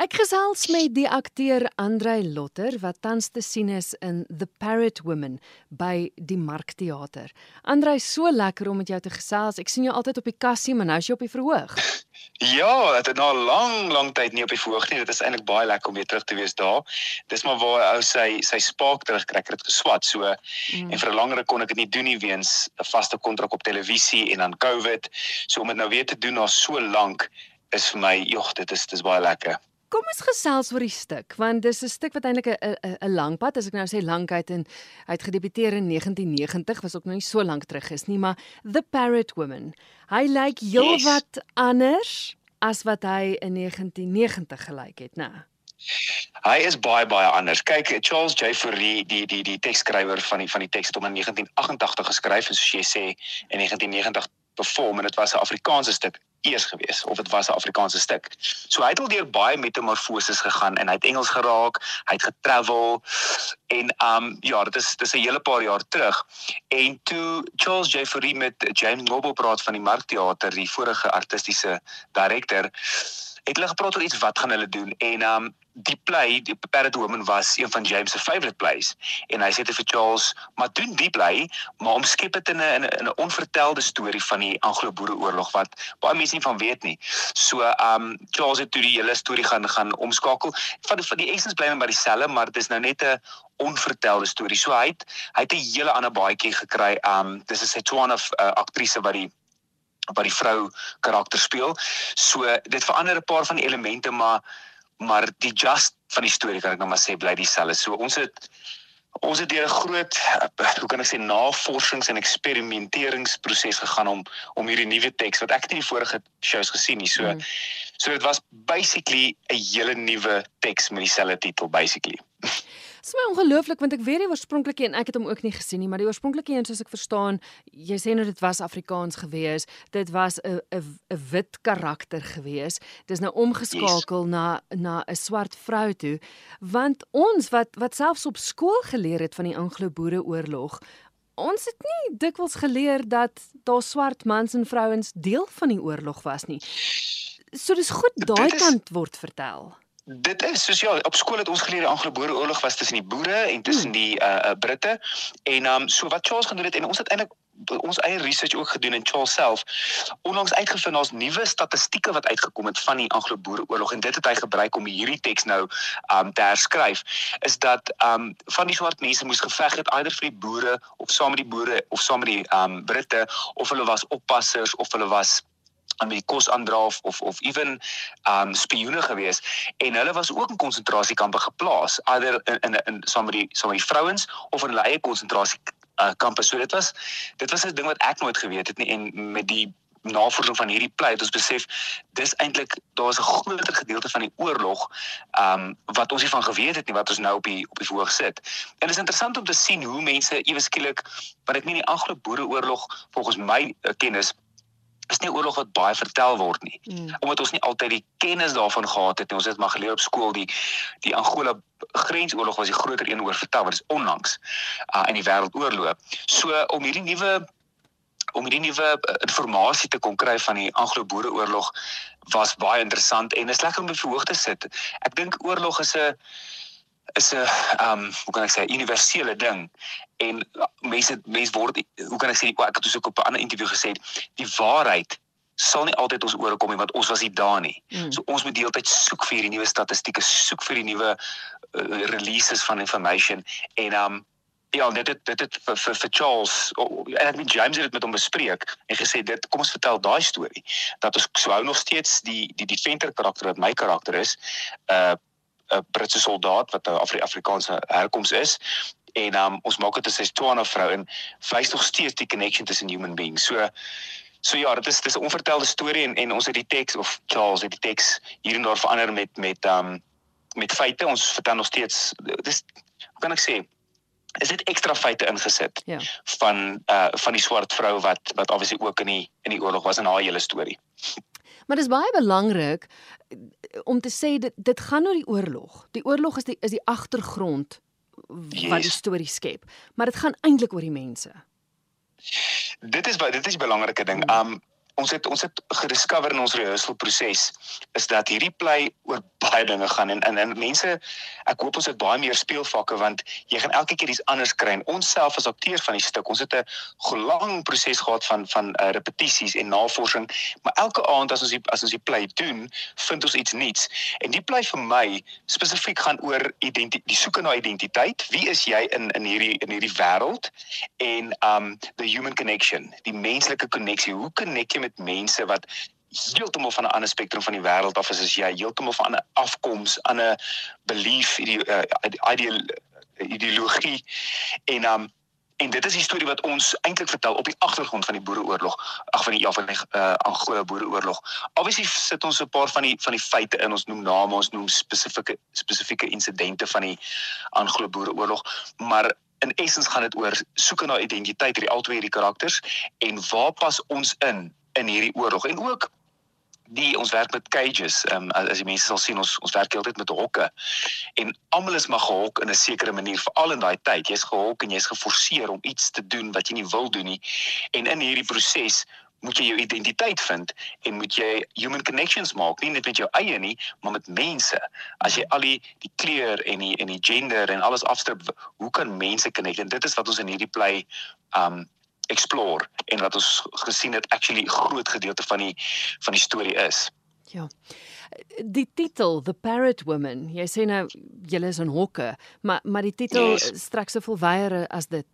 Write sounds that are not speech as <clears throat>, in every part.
Ek gesels met die akteur Andrei Lotter wat tans te sien is in The Parrot Woman by die Markteater. Andrei, so lekker om met jou te gesels. Ek sien jou altyd op die kassie, maar nou is jy op die verhoog. <laughs> Ja, dit het nou lank lank tyd nie op die verhoog nie. Dit is eintlik baie lekker om weer terug te wees daar. Dis maar waar ou sy sy spaak terugkry het geswat so mm. en vir 'n langer kon ek dit nie doen nie weens 'n vaste kontrak op televisie en dan COVID. So om dit nou weer te doen na so lank is vir my, jogg, dit is dis baie lekker. Kom ons gesels oor die stuk want dis 'n stuk wat eintlik 'n 'n lang pad as ek nou sê lankheid en hy het gedebuteer in 1990 was ook nog nie so lank terug is nie maar The Parrot Woman. Hy lyk heelwat yes. anders as wat hy in 1990 gelyk het, né? Hy is baie baie anders. Kyk, Charles J. Fourier, die die die teksskrywer van die van die teks het hom in 1988 geskryf en soos jy sê in 1990 perform en dit was 'n Afrikaanse stuk eers gewees of dit was 'n Afrikaanse stuk. So hy het al deur baie metamorfoses gegaan en hy het Engels geraak, hy het getravel en um ja, dit is dis 'n hele paar jaar terug. En toe Charles J. Fourier met James Noble praat van die Markteater, die vorige artistiese direkteur, het hulle gepraat oor iets wat gaan hulle doen en um die play die Parrot Woman was een van James se favourite plays en hy sê te vir Charles maar doen die play maar omskep dit in 'n in 'n onvertelde storie van die Anglo-Boereoorlog wat baie mense nie van weet nie. So um Charles het toe die hele storie gaan gaan omskakel van van die essence bly net maar dieselfde maar dit is nou net 'n onvertelde storie. So hy het hy het 'n hele ander baadjie gekry. Um dis 'n Setswana uh, aktrise wat die wat die vrou karakter speel. So dit verander 'n paar van die elemente maar maar die just van die storie kan ek nou maar sê bly dieselfde. So ons het ons het deur 'n groot hoe kan ek sê navorsings en eksperimenteringsproses gegaan om om hierdie nuwe teks wat ek nie die vorige shows gesien nie. So mm. so dit was basically 'n hele nuwe teks met dieselfde titel basically. Dit is my ongelooflik want ek weet die oorspronklike en ek het hom ook nie gesien nie, maar die oorspronklike een soos ek verstaan, jy sê nou dit was Afrikaans gewees, dit was 'n 'n 'n wit karakter gewees. Dit is nou omgeskakel yes. na na 'n swart vrou toe, want ons wat wat selfs op skool geleer het van die Anglo-Boereoorlog, ons het nie dikwels geleer dat daar swart mans en vrouens deel van die oorlog was nie. So dis goed daai kant word vertel. Dit is soos ja, op skool het ons geleer die Anglo-Boereoorlog was tussen die boere en tussen hmm. die uh, Britte. En um so wat Charles gedoen het en ons het eintlik ons eie research ook gedoen en Charles self onlangs uitgevind daar's nuwe statistieke wat uitgekom het van die Anglo-Boereoorlog en dit het hy gebruik om hierdie teks nou um te herskryf is dat um van die swart mense moes geveg het eider vir die boere of saam met die boere of saam met die um Britte of hulle was oppassers of hulle was aan die kos aandraaf of of ewen um spioene gewees en hulle was ook in konsentrasiekampe geplaas either in in in saam met die saam met die vrouens of in hulle eie konsentrasie uh, kampe so dit was dit was 'n ding wat ek nooit geweet het nie en met die navorsing van hierdie pleit ons besef dis eintlik daar's 'n groter gedeelte van die oorlog um wat ons nie van geweet het nie wat ons nou op die op die verhoog sit. En dit is interessant om te sien hoe mense ewe skielik wat ek nie die Anglo-Boereoorlog volgens my uh, kennis is nie oorlog wat baie vertel word nie. Mm. Omdat ons nie altyd die kennis daarvan gehad het nie. Ons het maar geleer op skool die die Angola grensoorlog was die groter een oor vertel wat is onlangs uh, in die wêreldoorlog. So om hierdie nuwe om hierdie nuwe uh, inligting te kon kry van die Anglo-Boereoorlog was baie interessant en is lekker om op verhoog te sit. Ek dink oorlog is 'n is 'n ehm um, hoe kan ek sê universele ding en mense mense word hoe kan ek sê ek het ook op 'n ander onderhoud gesê die waarheid sal nie altyd ons oor kom nie want ons was nie daar nie. Mm. So ons moet deeltyd soek vir hierdie nuwe statistieke, soek vir die nuwe uh, releases van information en um ja, dit het, dit het vir vir, vir Charles oh, en ek met James het dit met hom bespreek en gesê dit kom ons vertel daai storie dat ons sou hou nog steeds die die die venter karakter wat my karakter is. Uh 'n Britse soldaat wat 'n Afri Afrikaanse herkoms is en um, ons maak dit 'n Setswana vrou en wys nog steeds die connection tussen human beings. So so ja, dit is dis 'n onvertelde storie en en ons het die teks of Charles het die teks hier en daar verander met met um met feite. Ons vertel nog steeds dis hoe kan ek sê is dit ekstra feite ingesit ja. van uh van die swart vrou wat wat obviously ook in die in die oorlog was in haar hele storie. Maar dis baie belangrik eh, om te sê dit dit gaan oor die oorlog. Die oorlog is die is die agtergrond wat yes. die storie skep, maar dit gaan eintlik oor die mense. Dit is dit is 'n belangrike ding. Um ons het ons het gediscover in ons rehearsal proses is dat hierdie play oor baie dinge gaan en en, en mense ek hoop ons het baie meer speelvakke want jy gaan elke keer iets anders kry. En ons self as akteurs van die stuk ons het 'n lang proses gehad van van uh, repetisies en navorsing maar elke aand as ons die, as ons die play doen vind ons iets nuuts en die play vir my spesifiek gaan oor die soeke na identiteit. Wie is jy in in hierdie in hierdie wêreld en um the human connection die menslike koneksie hoe connect jy met mense wat heeltemal van 'n ander spektrum van die wêreld af is as jy heeltemal van 'n afkoms, 'n ander belief, die uh, ideologie en um en dit is die storie wat ons eintlik vertel op die agtergrond van die boereoorlog, ag van die ja van die uh, Angola boereoorlog. Obviously sit ons 'n paar van die van die feite in, ons noem name, ons noem spesifieke spesifieke insidente van die Angola boereoorlog, maar in essens gaan dit oor soeke na identiteit hierdie albei hierdie karakters en waar pas ons in in hierdie oorlog en ook die ons werk met cages. Ehm um, as die mense sal sien ons ons werk heeltyd met hokke. En almal is maar gehok in 'n sekere manier veral in daai tyd. Jy's gehok en jy's geforseer om iets te doen wat jy nie wil doen nie. En in hierdie proses moet jy jou identiteit vind en moet jy human connections maak nie net met jou eie nie maar met mense as jy al die die kleur en die en die gender en alles afstrip hoe kan mense connect en dit is wat ons in hierdie play um explore en wat ons gesien het actually groot gedeelte van die van die storie is. Ja. Die titel The Parrot Woman, jy sê nou julle is in hokke, maar maar die titel yes. strek se volwyere as dit.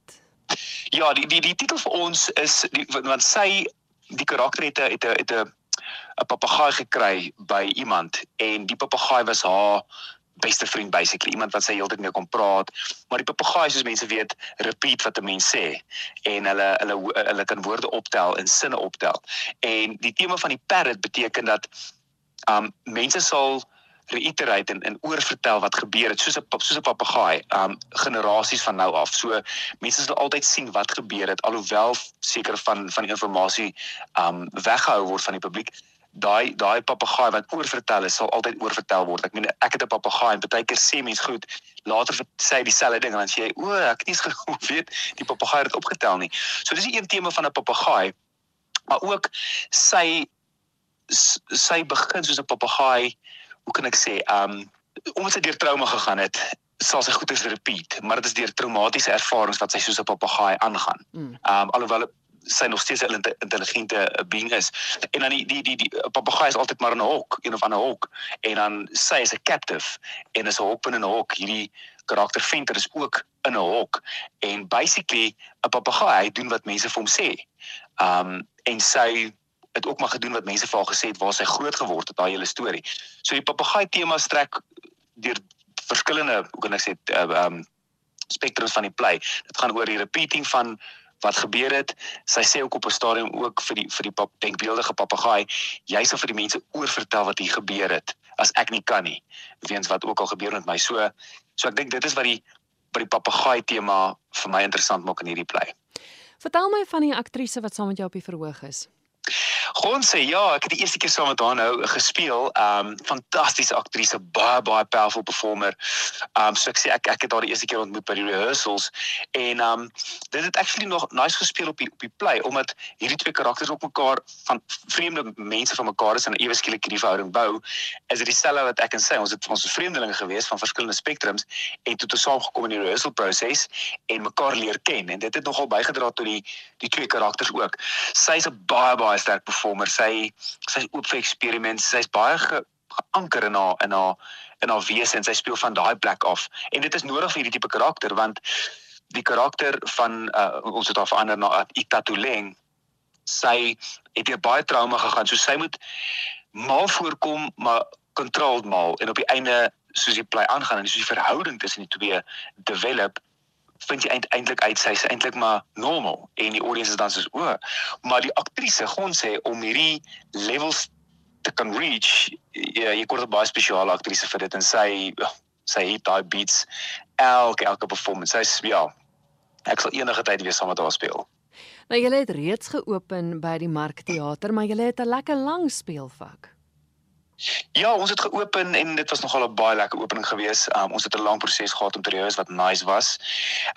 <laughs> Ja, die die die titel vir ons is die, want sy die karakter het 'n het 'n 'n 'n papegaai gekry by iemand en die papegaai was haar beste vriend basically. Iemand wat sy heeltyd mee kon praat. Maar die papegaai soos mense weet repeat wat 'n mens sê. En hulle hulle hulle kan woorde optel en sinne optel. En die tema van die parrot beteken dat um mense sal reiterate en, en oorvertel wat gebeur het soos 'n soos 'n papegaai um generasies van nou af. So mense sal altyd sien wat gebeur het alhoewel seker van van die inligting um weggehou word van die publiek daai daai papegaai wat oorvertel is sal altyd oorvertel word. Ek meen ek het 'n papegaai en baie keer sê mense goed, later sê hy dieselfde ding en dan sê jy, "O, ek het nie geweet <laughs> die papegaai het opgetel nie." So dis 'n een tema van 'n papegaai. Maar ook sy sy begin soos 'n papegaai, hoe kan ek sê, um omdat sy deur trauma gegaan het, sal sy goeie repeat, maar dit is deur traumatiese ervarings wat sy soos 'n papegaai aangaan. Mm. Um alhoewel sy nog steeds 'n intelligente eh, being is. En dan die die die, die papegaai is altyd maar in 'n hok, een of ander hok. En dan sy is 'n captive en is 'n hok in 'n hok. Hierdie karakter Venter is ook in 'n hok en basically 'n papegaai, hy doen wat mense vir hom sê. Um en sy het ook maar gedoen wat mense vir haar gesê het waar sy groot geword het, daai hele storie. So die papegaai tema strek deur verskillende, hoe kan ek sê, uh, um spektrums van die play. Dit gaan oor die repeating van wat gebeur het. Sy sê ook op 'n stadium ook vir die vir die pap, denkbeeldige papegaai, jy sal vir die mense oorvertel wat hier gebeur het as ek nie kan nie, weens wat ook al gebeur met my. So so ek dink dit is wat die by die papegaai tema vir my interessant maak in hierdie play. Vertel my van die aktrise wat saam met jou op die verhoog is. Gon sê ja, ek het die eerste keer saam met haar nou gespeel. Um fantastiese aktrise, baie baie powerful performer. Um so ek sê ek ek het haar die eerste keer ontmoet by die rehearsals en um dit het actually nog nice gespeel op die op die play omdat hierdie twee karakters op mekaar van vreemde mense van mekaar is en ewe skielik hierdie verhouding bou. Is dit dieselfde wat ek en sy ons het ons vreemdelinge gewees van verskillende spektrums en toe toe saam gekom in die rehearsal proses en mekaar leer ken en dit het nogal bygedra tot die die twee karakters ook. Sy's 'n baie baie sterk performer. Sy sy's oop vir eksperiments. Sy's baie ge, geanker in haar in haar in haar wese en sy speel van daai plek af. En dit is nodig vir hierdie tipe karakter want die karakter van uh, ons het haar verander na Itatuleng. Sy het hier baie trauma gegaan. So sy moet mal voorkom, maar controlled mal en op die einde soos die play aangaan en soos die verhouding tussen die twee develop vind jy eintlik uit sy is eintlik maar normal. En die audience is dan soos o, maar die aktrise gaan sê om hierdie levels te kan reach ja, jy kort 'n baie spesiale aktrise vir dit en sy sy het daai beats elke elke performance. Sy's ja ek sal enige tyd weer saam met haar speel. Nou jy het reeds geopen by die Markteater maar jy het 'n lekker lang speelvak Ja, ons het geopen en dit was nogal 'n baie lekker opening geweest. Um, ons het 'n lang proses gehad om te reus wat nice was.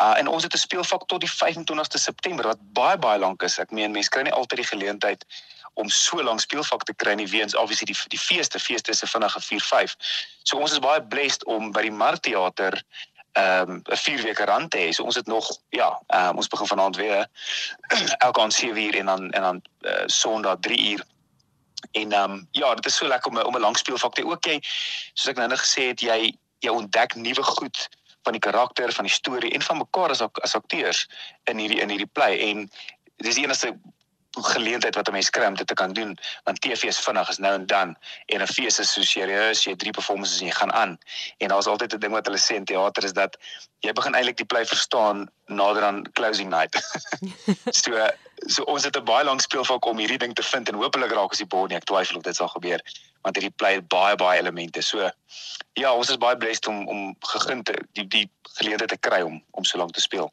Uh en ons het 'n speelvak tot die 25ste September wat baie baie lank is. Ek meen mense kry nie altyd die geleentheid om so lank speelvak te kry nie weens obviously die die feeste feeste is 'n vinnige 4 5. So ons is baie blessed om by die Markteater ehm um, 'n 4 weke rand te hê. So ons het nog ja, um, ons begin vanaand weer <clears throat> elke aand 7 uur en dan en dan uh, Sondag 3 uur. En ehm um, ja, dit is so lekker om om 'n lang speelvak te ook jy soos ek nou net gesê het, jy jy ontdek nuwe goed van die karakter, van die storie en van mekaar as as akteurs in hierdie in hierdie play. En dis die enigste geleentheid wat 'n mens kry om dit te kan doen want TV is vinnig is nou en dan. En 'n fees is so serieus jy drie performances en jy gaan aan. En daar's altyd 'n ding wat hulle sê in teater is dat jy begin eintlik die play verstaan nader aan closing night. <laughs> So so ons het 'n baie lank speelvak om hierdie ding te vind en hopelik raak ons die bord nie. Ek twyfel of dit sal gebeur want hierdie play het baie baie elemente. So ja ons is baie blessed om om gegeen te die die geleentheid te kry om om so lank te speel